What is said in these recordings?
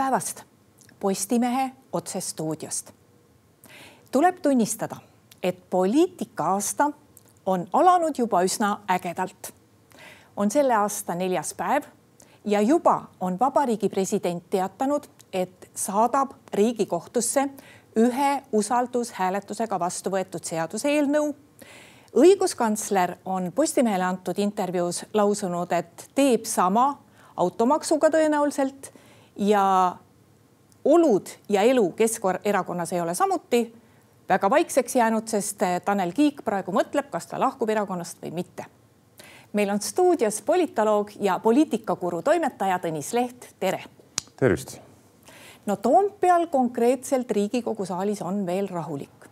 päevast Postimehe otsestuudiost. tuleb tunnistada, et poliitika-aasta on alanud juba üsna ägedalt. on selle aasta neljas päev ja juba on Vabariigi President teatanud, et saadab Riigikohtusse ühe usaldushääletusega vastu võetud seaduseelnõu. õiguskantsler on Postimehele antud intervjuus lausunud, et teeb sama automaksuga tõenäoliselt ja olud ja elu Keskerakonnas ei ole samuti väga vaikseks jäänud, sest Tanel Kiik praegu mõtleb, kas ta lahkub erakonnast või mitte. meil on stuudios politoloog ja poliitikakuru toimetaja Tõnis Leht, tere. tervist. no Toompeal konkreetselt Riigikogu saalis on veel rahulik.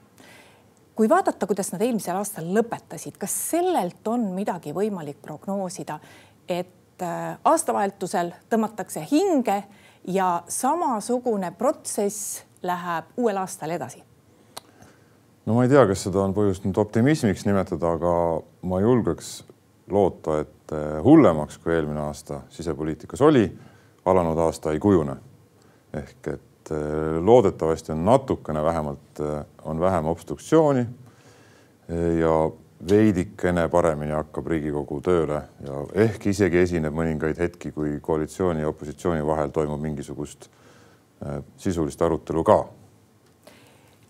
kui vaadata, kuidas nad eelmisel aastal lõpetasid, kas sellelt on midagi võimalik prognoosida, et äh, aastavahetusel tõmmatakse hinge ja samasugune protsess läheb uuel aastal edasi? no ma ei tea, kas seda on põhjust nüüd optimismiks nimetada, aga ma julgeks loota, et eh, hullemaks kui eelmine aasta sisepoliitikas oli, alanud aasta ei kujune. ehk et eh, loodetavasti on natukene vähemalt, eh, on vähem obstruktsiooni ja veidikene paremini hakkab Riigikogu tööle ja ehk isegi esineb mõningaid hetki, kui koalitsiooni ja opositsiooni vahel toimub mingisugust äh, sisulist arutelu ka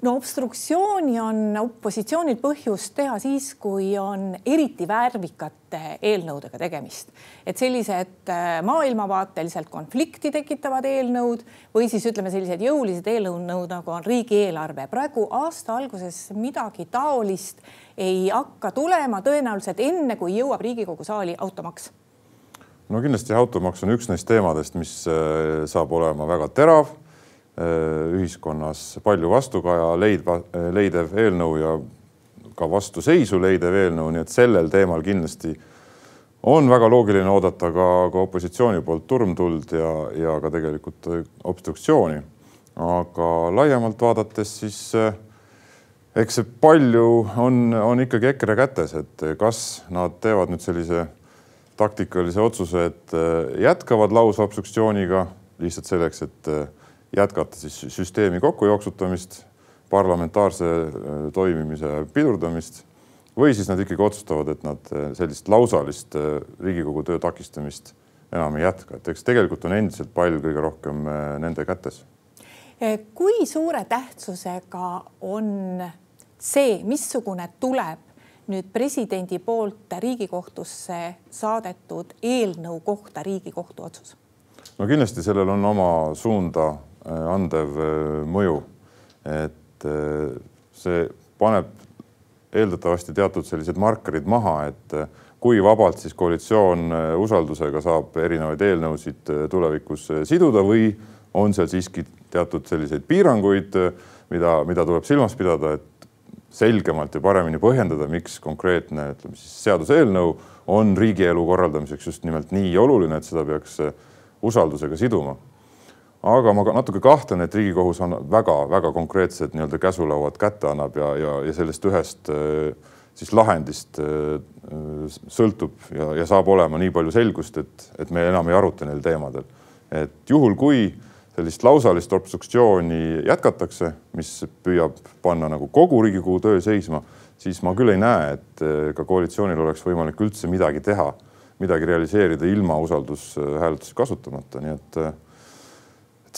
no obstruktsiooni on opositsioonil põhjust teha siis, kui on eriti värvikate eelnõudega tegemist. et sellised äh, maailmavaateliselt konflikti tekitavad eelnõud või siis ütleme, sellised jõulised eelnõud nagu on riigieelarve. praegu aasta alguses midagi taolist ei hakka tulema tõenäoliselt enne, kui jõuab Riigikogu saali automaks. no kindlasti automaks on üks neist teemadest, mis äh, saab olema väga terav ühiskonnas palju vastukaja leidva, äh, leidev eelnõu ja ka vastuseisu leidev eelnõu, nii et sellel teemal kindlasti on väga loogiline oodata ka, ka opositsiooni poolt turmtuld ja, ja ka tegelikult obstruktsiooni. aga laiemalt vaadates, siis äh, eks see palju on, on ikkagi EKRE kätes, et kas nad teevad nüüd sellise taktikalise otsuse, et jätkavad lausobstruktsiooniga lihtsalt selleks, et jätkata siis süsteemi kokkujooksutamist, parlamentaarse äh, toimimise pidurdamist või siis nad ikkagi otsustavad, et nad äh, sellist lausalist äh, Riigikogu töö takistamist enam ei jätka, et eks tegelikult on endiselt pall kõige rohkem nende kätes. kui suure tähtsusega on see, missugune tuleb nüüd presidendi poolt Riigikohtusse saadetud eelnõu kohta Riigikohtu otsus? no kindlasti sellel on oma suunda andev äh, mõju. et äh, see paneb eeldatavasti teatud sellised markerid maha, et kui vabalt siis koalitsioon usaldusega saab erinevaid eelnõusid tulevikus siduda või on seal siiski teatud selliseid piiranguid, mida, mida tuleb silmas pidada, et selgemalt ja paremini põhjendada, miks konkreetne, ütleme siis seaduseelnõu on riigielu korraldamiseks just nimelt nii oluline, et seda peaks usaldusega siduma aga ma natuke kahtlen, et Riigikohus on väga-väga konkreetsed nii-öelda käsulauad kätte annab ja, ja, ja sellest ühest äh, siis lahendist äh, sõltub ja, ja saab olema nii palju selgust, et, et me enam ei aruta neil teemadel. et juhul, kui sellist lausalist obstruktsiooni jätkatakse, mis püüab panna nagu kogu Riigikogu töö seisma, siis ma küll ei näe, et äh, ka koalitsioonil oleks võimalik üldse midagi teha, midagi realiseerida ilma usaldushääletusi kasutamata, nii et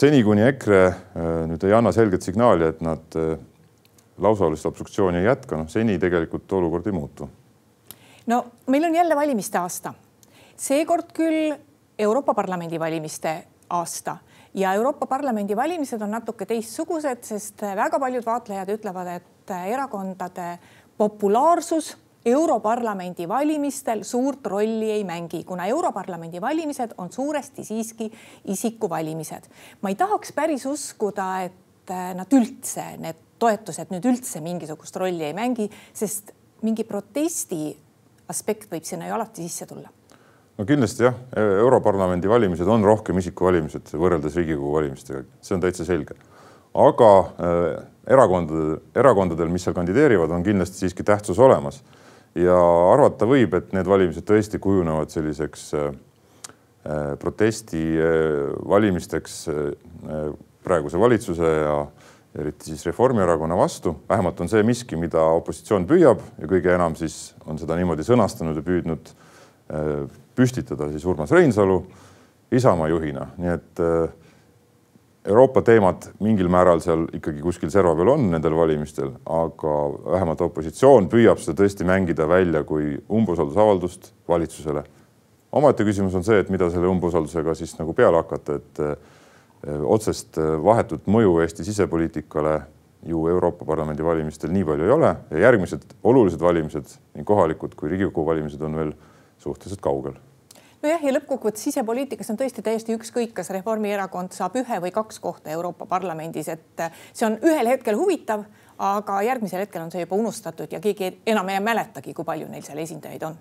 seni, kuni EKRE äh, nüüd ei anna selget signaali, et nad äh, lausalist obstruktsiooni ei jätka, noh seni tegelikult olukord ei muutu. no meil on jälle valimiste aasta, seekord küll Euroopa Parlamendi valimiste aasta ja Euroopa Parlamendi valimised on natuke teistsugused, sest väga paljud vaatlejad ütlevad, et erakondade populaarsus Europarlamendi valimistel suurt rolli ei mängi, kuna Europarlamendi valimised on suuresti siiski isikuvalimised. ma ei tahaks päris uskuda, et äh, nad üldse, need toetused nüüd üldse mingisugust rolli ei mängi, sest mingi protesti aspekt võib sinna ju alati sisse tulla no kindlasti jah, Europarlamendi valimised on rohkem isikuvalimised võrreldes Riigikogu valimistega, see on täitsa selge. aga äh, erakondadel, erakondadel, mis seal kandideerivad, on kindlasti siiski tähtsus olemas ja arvata võib, et need valimised tõesti kujunevad selliseks äh, protesti valimisteks praeguse valitsuse ja eriti siis Reformierakonna vastu, vähemalt on see miski, mida opositsioon püüab ja kõige enam siis on seda niimoodi sõnastanud ja püüdnud püstitada siis Urmas Reinsalu Isamaa juhina, nii et Euroopa teemad mingil määral seal ikkagi kuskil serva peal on nendel valimistel, aga vähemalt opositsioon püüab seda tõesti mängida välja kui umbusaldusavaldust valitsusele. omaette küsimus on see, et mida selle umbusaldusega siis nagu peale hakata, et eh, otsest vahetut mõju Eesti sisepoliitikale ju Euroopa Parlamendi valimistel nii palju ei ole ja järgmised olulised valimised, nii kohalikud kui Riigikogu valimised on veel suhteliselt kaugel nojah, ja lõppkokkuvõttes sisepoliitikas on tõesti täiesti ükskõik, kas Reformierakond saab ühe või kaks kohta Euroopa Parlamendis, et see on ühel hetkel huvitav, aga järgmisel hetkel on see juba unustatud ja keegi enam ei mäletagi, kui palju neil seal esindajaid on.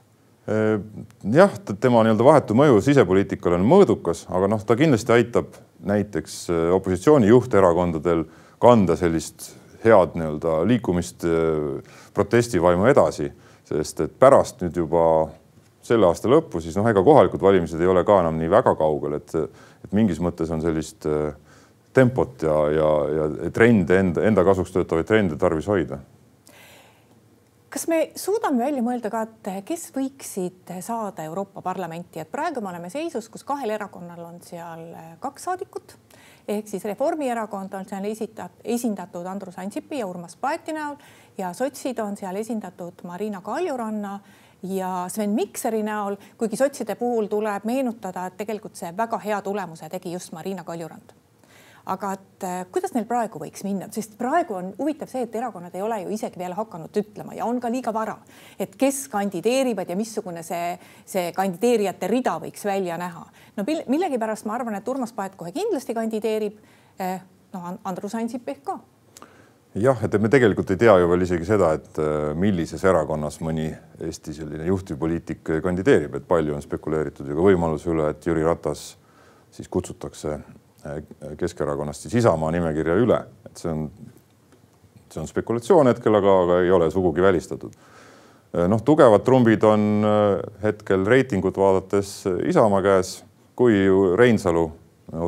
Jah, tema nii-öelda vahetu mõju sisepoliitikale on mõõdukas, aga noh, ta kindlasti aitab näiteks äh, opositsiooni juhterakondadel kanda sellist head nii-öelda liikumist, äh, protestivaimu edasi, sest et pärast nüüd juba selle aasta lõppu, siis noh, ega kohalikud valimised ei ole ka enam nii väga kaugel, et, et mingis mõttes on sellist äh, tempot ja, ja, ja trende enda, enda kasuks töötavaid trende tarvis hoida. kas me suudame välja mõelda ka, et kes võiksid saada Euroopa Parlamenti, et praegu me oleme seisus, kus kahel erakonnal on seal kaks saadikut. Ehk siis Reformierakond on seal esitat-, esindatud Andrus Ansipi ja Urmas Paeti näol ja sotsid on seal esindatud Marina Kaljuranna ja Sven Mikseri näol, kuigi sotside puhul tuleb meenutada, et tegelikult see väga hea tulemuse tegi just Marina Kaljurand aga et äh, kuidas neil praegu võiks minna, sest praegu on huvitav see, et erakonnad ei ole ju isegi veel hakanud ütlema ja on ka liiga vara, et kes kandideerivad ja missugune see, see kandideerijate rida võiks välja näha. no millegipärast ma arvan, et Urmas Paet kohe kindlasti kandideerib. Noh, Andrus Ansip ehk ka jah, et me tegelikult ei tea ju veel isegi seda, et äh, millises erakonnas mõni Eesti selline juhtivpoliitik kandideerib, et palju on spekuleeritud ju ka võimaluse üle, et Jüri Ratas siis kutsutakse äh, Keskerakonnast siis Isamaa nimekirja üle, et see on, see on spekulatsioon hetkel, aga, aga ei ole sugugi välistatud. Äh, noh, tugevad trumbid on hetkel reitingut vaadates Isamaa käes, kui Reinsalu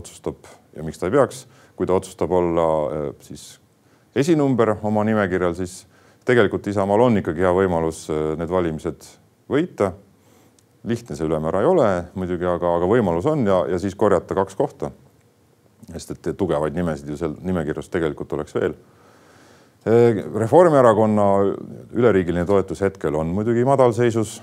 otsustab ja miks ta ei peaks, kui ta otsustab olla siis esinumber oma nimekirjal, siis tegelikult Isamaal on ikkagi hea võimalus äh, need valimised võita. lihtne see ülemäära ei ole muidugi, aga, aga võimalus on ja, ja siis korjata kaks kohta. sest et tugevaid nimesid ju seal nimekirjas tegelikult oleks veel. Äh, Reformierakonna üleriigiline toetus hetkel on muidugi madalseisus.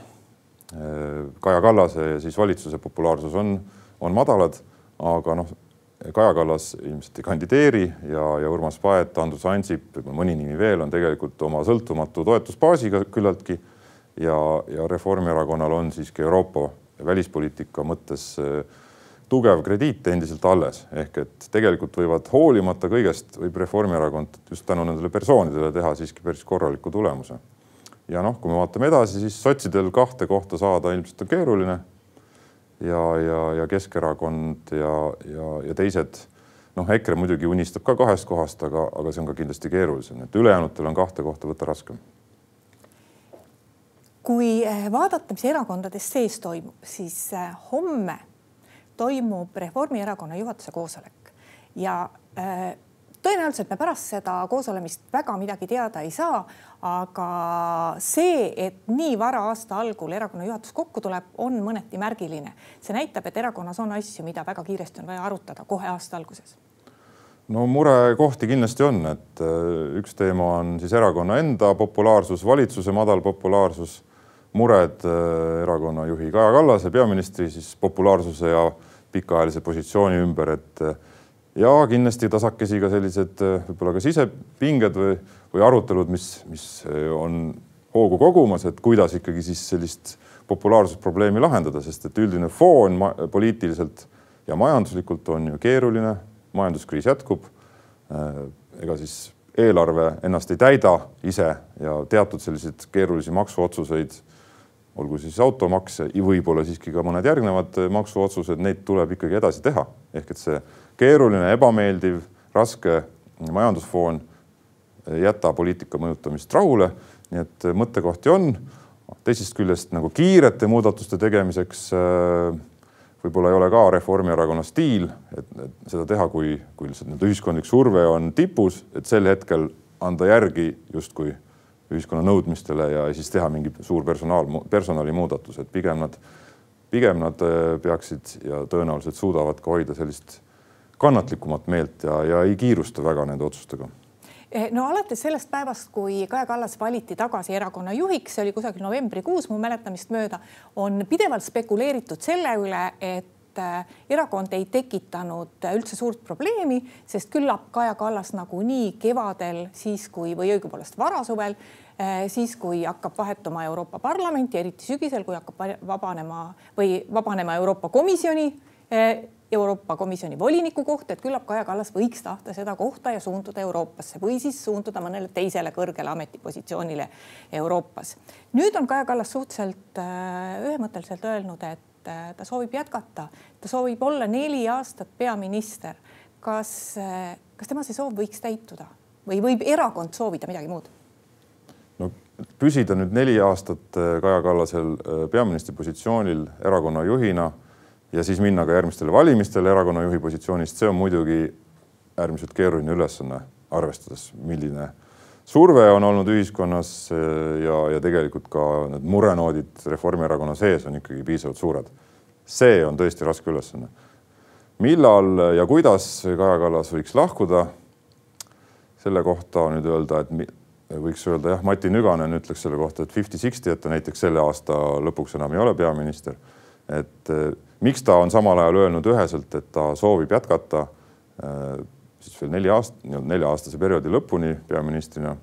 Äh, Kaja Kallase ja siis valitsuse populaarsus on, on madalad, aga noh Kaja Kallas ilmselt ei kandideeri ja, ja Urmas Paet, Andrus Ansip, mõni nimi veel on tegelikult oma sõltumatu toetusbaasiga küllaltki. ja, ja Reformierakonnal on siiski Euroopa välispoliitika mõttes äh, tugev krediit endiselt alles, ehk et tegelikult võivad hoolimata kõigest, võib Reformierakond just tänu nendele persoonidele teha siiski päris korraliku tulemuse. ja noh, kui me vaatame edasi, siis sotsidel kahte kohta saada ilmselt on keeruline ja, ja, ja Keskerakond ja, ja, ja teised. noh, EKRE muidugi unistab ka kahest kohast, aga, aga see on ka kindlasti keerulisem, et ülejäänutel on kahte kohta võtta raskem. kui eh, vaadata, mis erakondades sees toimub, siis eh, homme toimub Reformierakonna juhatuse koosolek ja äh, tõenäoliselt me pärast seda koosolemist väga midagi teada ei saa, aga see, et nii vara aasta algul erakonna juhatus kokku tuleb, on mõneti märgiline. see näitab, et erakonnas on asju, mida väga kiiresti on vaja arutada kohe aasta alguses no murekohti kindlasti on, et äh, üks teema on siis erakonna enda populaarsus, valitsuse madal populaarsus, mured äh, erakonna juhi Kaja Kallase, peaministri siis populaarsuse ja pikaajalise positsiooni ümber, et äh, ja kindlasti tasakesi ka sellised äh, võib-olla ka sisepinged või, või arutelud, mis, mis äh, on hoogu kogumas, et kuidas ikkagi siis sellist populaarsusprobleemi lahendada, sest et üldine foon poliitiliselt ja majanduslikult on ju keeruline, majanduskriis jätkub. Äh, ega siis eelarve ennast ei täida ise ja teatud selliseid keerulisi maksuotsuseid, olgu siis automaks ja võib-olla siiski ka mõned järgnevad maksuotsused, neid tuleb ikkagi edasi teha. ehk et see keeruline, ebameeldiv, raske majandusfoon ei jäta poliitika mõjutamist rahule. nii et mõttekohti on. teisest küljest nagu kiirete muudatuste tegemiseks äh, võib-olla ei ole ka Reformierakonna stiil, et, seda teha, kui, kui lihtsalt nii-öelda ühiskondlik surve on tipus, et sel hetkel anda järgi justkui ühiskonna nõudmistele ja siis teha mingi suur personaal, personalimuudatus, et pigem nad, pigem nad äh, peaksid ja tõenäoliselt suudavad ka hoida sellist kannatlikumat meelt ja, ja ei kiirusta väga nende otsustega. Eh, no alates sellest päevast, kui Kaja Kallas valiti tagasi erakonna juhiks, see oli kusagil novembrikuus mu mäletamist mööda, on pidevalt spekuleeritud selle üle, et eh, erakond ei tekitanud üldse suurt probleemi, sest küllap Kaja Kallas nagunii kevadel, siis kui või õigupoolest varasuvel, eh, siis kui hakkab vahetuma Euroopa Parlament ja eriti sügisel, kui hakkab vabanema või vabanema Euroopa Komisjoni Euroopa Komisjoni voliniku kohta, et küllap Kaja Kallas võiks tahta seda kohta ja suunduda Euroopasse või siis suunduda mõnele teisele kõrgele ametipositsioonile Euroopas. nüüd on Kaja Kallas suhteliselt äh, ühemõtteliselt öelnud, et äh, ta soovib jätkata, ta soovib olla neli aastat peaminister. kas, äh, kas tema see soov võiks täituda või võib erakond soovida midagi muud? no püsida nüüd neli aastat Kaja Kallasel peaministri positsioonil erakonna juhina ja siis minna ka järgmistele valimistele erakonna juhi positsioonist, see on muidugi äärmiselt keeruline ülesanne, arvestades, milline surve on olnud ühiskonnas eh, ja, ja tegelikult ka need murenoodid Reformierakonna sees on ikkagi piisavalt suured. see on tõesti raske ülesanne. millal ja kuidas Kaja Kallas võiks lahkuda? selle kohta nüüd öelda, et võiks öelda jah, Mati Nüganen ütleks selle kohta, et fifty-sixty, et ta näiteks selle aasta lõpuks enam ei ole peaminister. et eh, miks ta on samal ajal öelnud üheselt, et ta soovib jätkata äh, siis veel neli nii-öelda nelja-aastase perioodi lõpuni peaministrina,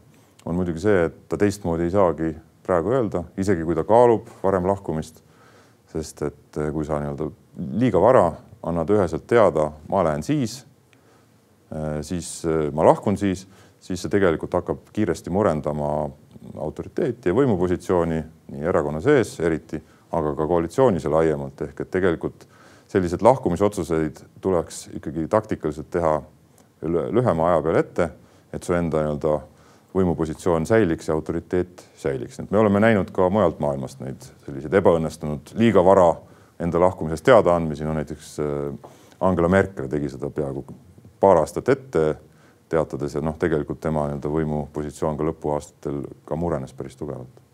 on muidugi see, et ta teistmoodi ei saagi praegu öelda, isegi kui ta kaalub varem lahkumist. sest et äh, kui sa nii-öelda liiga vara annad üheselt teada, ma lähen siis, äh, siis ma lahkun siis, siis see tegelikult hakkab kiiresti murendama autoriteeti ja võimupositsiooni nii erakonna sees eriti aga ka koalitsioonis ja laiemalt ehk et tegelikult sellised lahkumisotsuseid tuleks ikkagi taktikaliselt teha lühema aja peale ette, et su enda nii-öelda võimupositsioon säiliks ja autoriteet säiliks. et me oleme näinud ka mujalt maailmast neid selliseid ebaõnnestunud liiga vara enda lahkumisest teadaandmisi, no näiteks äh, Angela Merkel tegi seda peaaegu paar aastat ette teatades ja noh, tegelikult tema nii-öelda võimupositsioon ka lõpuaastatel ka murenes päris tugevalt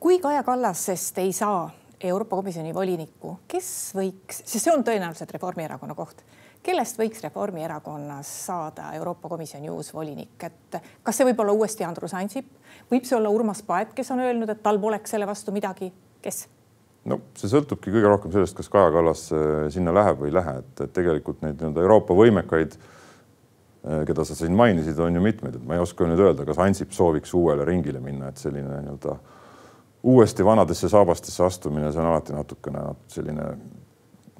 kui Kaja Kallasest ei saa Euroopa Komisjoni volinikku, kes võiks, sest see on tõenäoliselt Reformierakonna koht, kellest võiks Reformierakonnas saada Euroopa Komisjoni uus volinik, et kas see võib olla uuesti Andrus Ansip, võib see olla Urmas Paet, kes on öelnud, et tal poleks selle vastu midagi, kes? no see sõltubki kõige rohkem sellest, kas Kaja Kallas äh, sinna läheb või ei lähe, et, tegelikult neid nii-öelda Euroopa võimekaid, äh, keda sa siin mainisid, on ju mitmeid, et ma ei oska nüüd öelda, kas Ansip sooviks uuele ringile minna, et selline nii-öelda uuesti vanadesse saabastesse astumine, see on alati natukene selline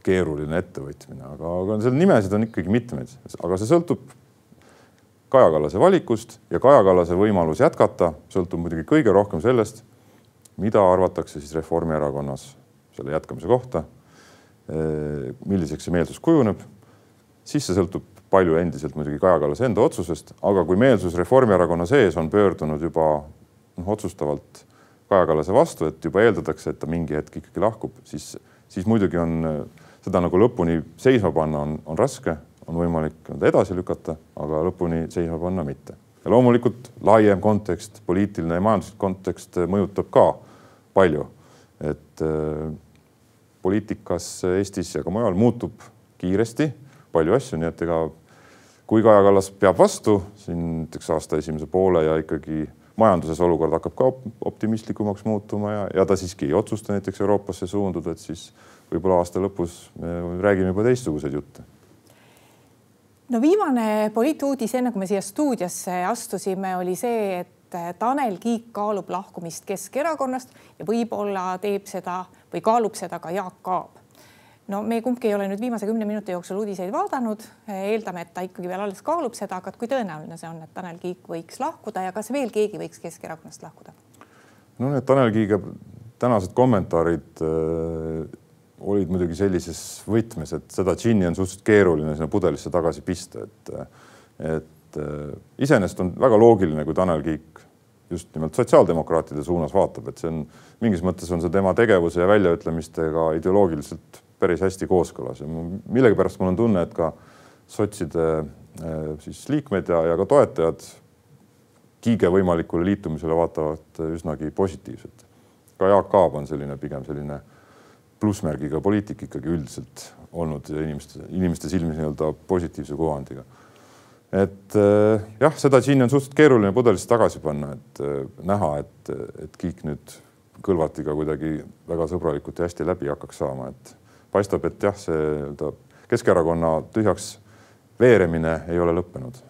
keeruline ettevõtmine, aga, aga seal nimesid on ikkagi mitmeid, aga see sõltub Kaja Kallase valikust ja Kaja Kallase võimalus jätkata sõltub muidugi kõige rohkem sellest, mida arvatakse siis Reformierakonnas selle jätkamise kohta. milliseks see meelsus kujuneb, siis see sõltub palju endiselt muidugi Kaja Kallase enda otsusest, aga kui meelsus Reformierakonna sees on pöördunud juba noh, otsustavalt Kaja Kallase vastu, et juba eeldatakse, et ta mingi hetk ikkagi lahkub, siis, siis muidugi on seda nagu lõpuni seisma panna on, on raske, on võimalik edasi lükata, aga lõpuni seisma panna mitte. ja loomulikult laiem kontekst, poliitiline ja majanduslik kontekst mõjutab ka palju, et äh, poliitikas Eestis ja ka mujal muutub kiiresti palju asju, nii et ega kui Kaja Kallas peab vastu siin näiteks aasta esimese poole ja ikkagi majanduses olukord hakkab ka optimistlikumaks muutuma ja, ja ta siiski ei otsusta näiteks Euroopasse suunduda, et siis võib-olla aasta lõpus me räägime juba teistsuguseid jutte. no viimane poliituudis, enne kui me siia stuudiosse astusime, oli see, et Tanel Kiik kaalub lahkumist Keskerakonnast ja võib-olla teeb seda või kaalub seda ka Jaak Aab no me kumbki ei ole nüüd viimase kümne minuti jooksul uudiseid vaadanud, eeldame, et ta ikkagi veel alles kaalub seda, aga kui tõenäoline see on, et Tanel Kiik võiks lahkuda ja kas veel keegi võiks Keskerakonnast lahkuda? no need Tanel Kiige tänased kommentaarid äh, olid muidugi sellises võtmes, et seda džinni on suhteliselt keeruline sinna pudelisse tagasi pista, et et äh, iseenesest on väga loogiline, kui Tanel Kiik just nimelt sotsiaaldemokraatide suunas vaatab, et see on mingis mõttes on see tema tegevuse ja väljaütlemistega ideoloogiliselt päris hästi kooskõlas ja millegipärast mul on tunne, et ka sotside siis liikmed ja, ja ka toetajad Kiige võimalikule liitumisele vaatavad üsnagi positiivselt. ka Jaak Aab on selline pigem selline plussmärgiga poliitik ikkagi üldiselt olnud inimeste, inimeste silmis nii-öelda positiivse kuvandiga. et äh, jah, seda siin on suhteliselt keeruline pudelisse tagasi panna, et äh, näha, et, et Kiik nüüd Kõlvartiga kuidagi väga sõbralikult ja hästi läbi hakkaks saama, et paistab, et jah, see nii-öelda Keskerakonna tühjaks veeremine ei ole lõppenud.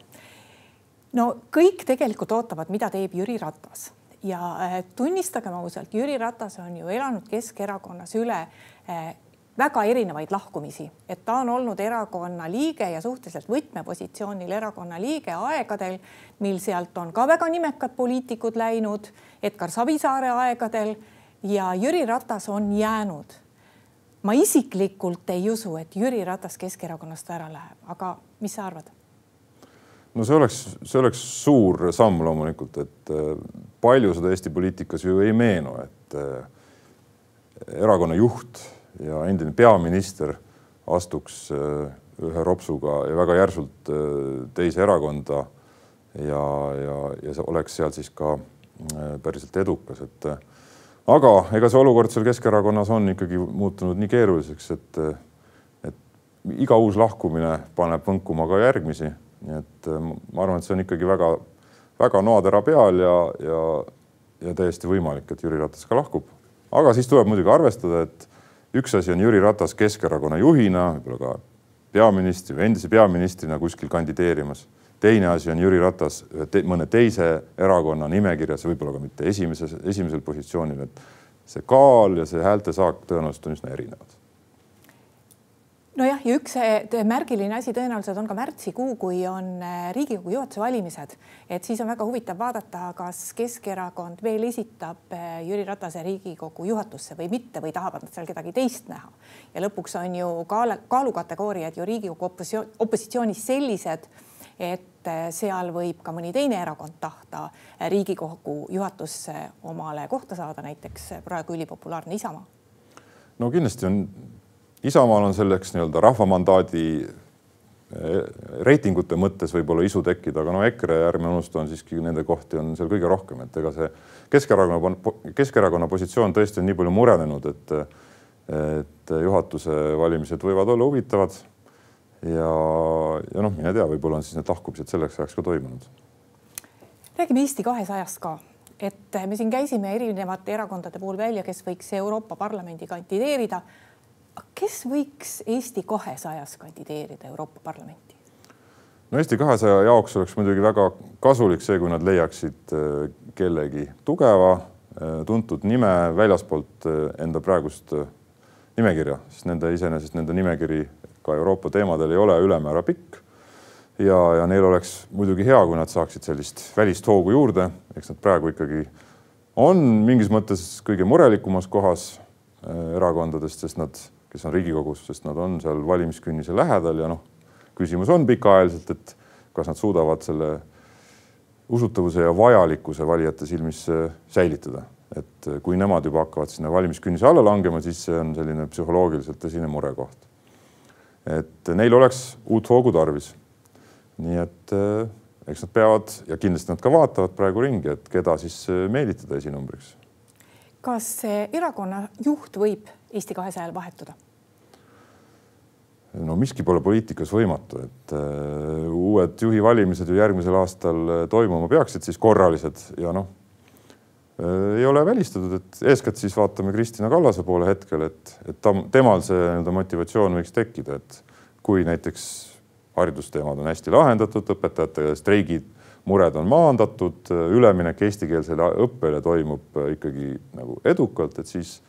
No kõik tegelikult ootavad, mida teeb Jüri Ratas. Ja äh, tunnistagem ausalt, Jüri Ratas on ju elanud Keskerakonnas üle äh, väga erinevaid lahkumisi, et ta on olnud erakonna liige ja suhteliselt võtmepositsioonil erakonna liige aegadel, mil sealt on ka väga nimekad poliitikud läinud, Edgar Savisaare aegadel. Ja Jüri Ratas on jäänud. Ma isiklikult ei usu, et Jüri Ratas Keskerakonnast ära läheb, aga mis sa arvad? no see oleks, see oleks suur samm loomulikult, et äh, palju seda Eesti poliitikas ju ei meenu, et äh, erakonna juht ja endine peaminister astuks äh, ühe ropsuga ja väga järsult teise erakonda ja, ja, ja see oleks seal siis ka päriselt edukas, et aga ega see olukord seal Keskerakonnas on ikkagi muutunud nii keeruliseks, et, et iga uus lahkumine paneb võnkuma ka järgmisi nii et äh, ma arvan, et see on ikkagi väga-väga noatera peal ja, ja, ja täiesti võimalik, et Jüri Ratas ka lahkub. aga siis tuleb muidugi arvestada, et üks asi on Jüri Ratas Keskerakonna juhina, võib-olla ka peaministri või endise peaministrina kuskil kandideerimas. Teine asi on Jüri Ratas ühe te, mõne teise erakonna nimekirjas, võib-olla ka mitte esimeses, esimesel positsioonil, et see kaal ja see häältesaak tõenäoliselt on üsna erinevad nojah, ja üks eh, märgiline asi tõenäoliselt on ka märtsikuu, kui on eh, Riigikogu juhatuse valimised, et siis on väga huvitav vaadata, kas Keskerakond veel esitab eh, Jüri Ratase Riigikogu juhatusse või mitte või tahavad nad seal kedagi teist näha. ja lõpuks on ju kaal kaalukategooriad ju Riigikogu opositsioon, opositsioonis sellised, et seal võib ka mõni teine erakond tahta Riigikogu juhatusse omale kohta saada, näiteks praegu ülipopulaarne Isamaa. no kindlasti on Isamaal on selleks nii-öelda rahvamandaadi eh, reitingute mõttes võib-olla isu tekkida, aga no EKRE, ärme unusta, on siiski nende kohti on seal kõige rohkem, et ega see Keskerakonna, Keskerakonna positsioon tõesti on nii palju murenenud, et, et juhatuse valimised võivad olla huvitavad. Ja, ja noh, mine tea, võib-olla on siis need lahkumised selleks ajaks ka toimunud. räägime Eesti kahesajast ka, et me siin käisime erinevate erakondade puhul välja, kes võiks Euroopa Parlamendi kandideerida kes võiks Eesti kahesajas kandideerida Euroopa Parlamenti? no Eesti kahesaja jaoks oleks muidugi väga kasulik see, kui nad leiaksid äh, kellegi tugeva, äh, tuntud nime väljaspoolt äh, enda praegust nimekirja, sest nende iseenesest nende nimekiri ka Euroopa teemadel ei ole ülemäära pikk. ja, ja neil oleks muidugi hea, kui nad saaksid sellist välist hoogu juurde, eks nad praegu ikkagi on mingis mõttes kõige murelikumas kohas erakondadest, sest nad kes on Riigikogus, sest nad on seal valimiskünnise lähedal ja noh, küsimus on pikaajaliselt, et kas nad suudavad selle usutavuse ja vajalikkuse valijate silmis äh, säilitada, et äh, kui nemad juba hakkavad sinna valimiskünnise alla langema, siis see on selline psühholoogiliselt tõsine murekoht. Et neil oleks uut hoogu tarvis. nii et äh, eks nad peavad ja kindlasti nad ka vaatavad praegu ringi, et keda siis meelitada esinumbriks. kas erakonna juht võib Eesti kahesajal vahetuda? no miski pole poliitikas võimatu, et uh, uued juhi valimised ju järgmisel aastal toimuma peaksid siis korralised ja noh ei ole välistatud, et eeskätt siis vaatame Kristina Kallase poole hetkel, et, et ta, temal see nii-öelda motivatsioon võiks tekkida, et kui näiteks haridusteemad on hästi lahendatud, õpetajate streigid, mured on maandatud, üleminek eestikeelsele õppele toimub ikkagi nagu edukalt, et siis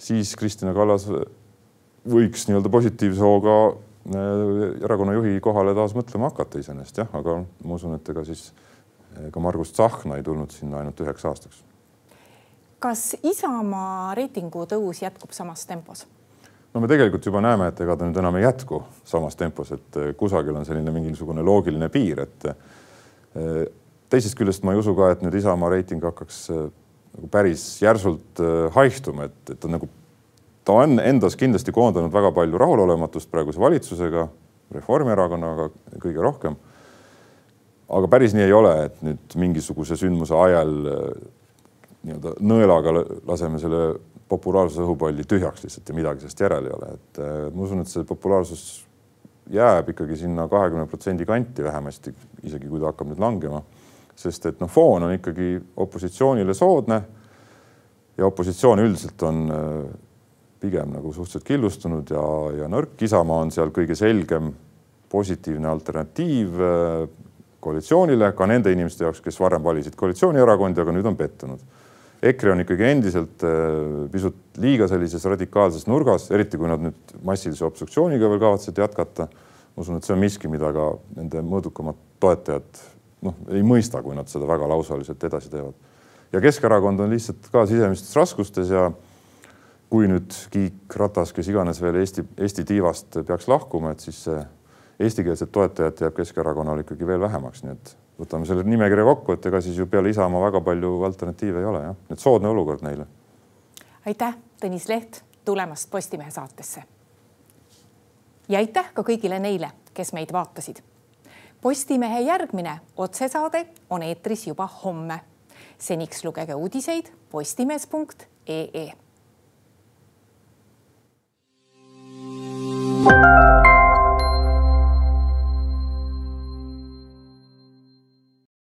siis Kristina Kallas võiks nii-öelda positiivse hooga äh, erakonna juhi kohale taas mõtlema hakata iseenesest jah, aga ma usun, et ega siis ka Margus Tsahkna ei tulnud sinna ainult üheks aastaks. Kas Isamaa reitingu tõus jätkub samas tempos? no me tegelikult juba näeme, et ega ta nüüd enam ei jätku samas tempos, et äh, kusagil on selline mingisugune loogiline piir, et äh, teisest küljest ma ei usu ka, et nüüd Isamaa reiting hakkaks nagu päris järsult haihtuma, et, et ta nagu ta on endas kindlasti koondanud väga palju rahulolematust praeguse valitsusega, Reformierakonnaga kõige rohkem. aga päris nii ei ole, et nüüd mingisuguse sündmuse ajal nii-öelda nõelaga laseme selle populaarsuse õhupalli tühjaks lihtsalt ja midagi sellest järel ei ole, et ma usun, et see populaarsus jääb ikkagi sinna kahekümne protsendi kanti vähemasti, isegi kui ta hakkab nüüd langema. sest et noh, foon on ikkagi opositsioonile soodne. ja opositsioon üldiselt on pigem nagu suhteliselt killustunud ja, ja nõrk. Isamaa on seal kõige selgem positiivne alternatiiv äh, koalitsioonile ka nende inimeste jaoks, kes varem valisid koalitsioonierakondi, aga nüüd on pettunud. EKRE on ikkagi endiselt äh, pisut liiga sellises radikaalses nurgas, eriti kui nad nüüd massilise obstruktsiooniga veel kavatsevad jätkata. ma usun, et see on miski, mida ka nende mõõdukamad toetajad noh, ei mõista, kui nad seda väga lausaliselt edasi teevad. ja Keskerakond on lihtsalt ka sisemistes raskustes ja kui nüüd Kiik, Ratas, kes iganes veel Eesti, Eesti tiivast peaks lahkuma, et siis eestikeelset toetajat jääb Keskerakonnal ikkagi veel vähemaks, nii et võtame selle nimekirja kokku, et ega siis ju peale Isamaa väga palju alternatiive ei ole jah, et soodne olukord neile. aitäh, Tõnis Leht tulemast Postimehe saatesse. ja aitäh ka kõigile neile, kes meid vaatasid. Postimehe järgmine otsesaade on eetris juba homme. seniks lugege uudiseid postimees.ee. thank you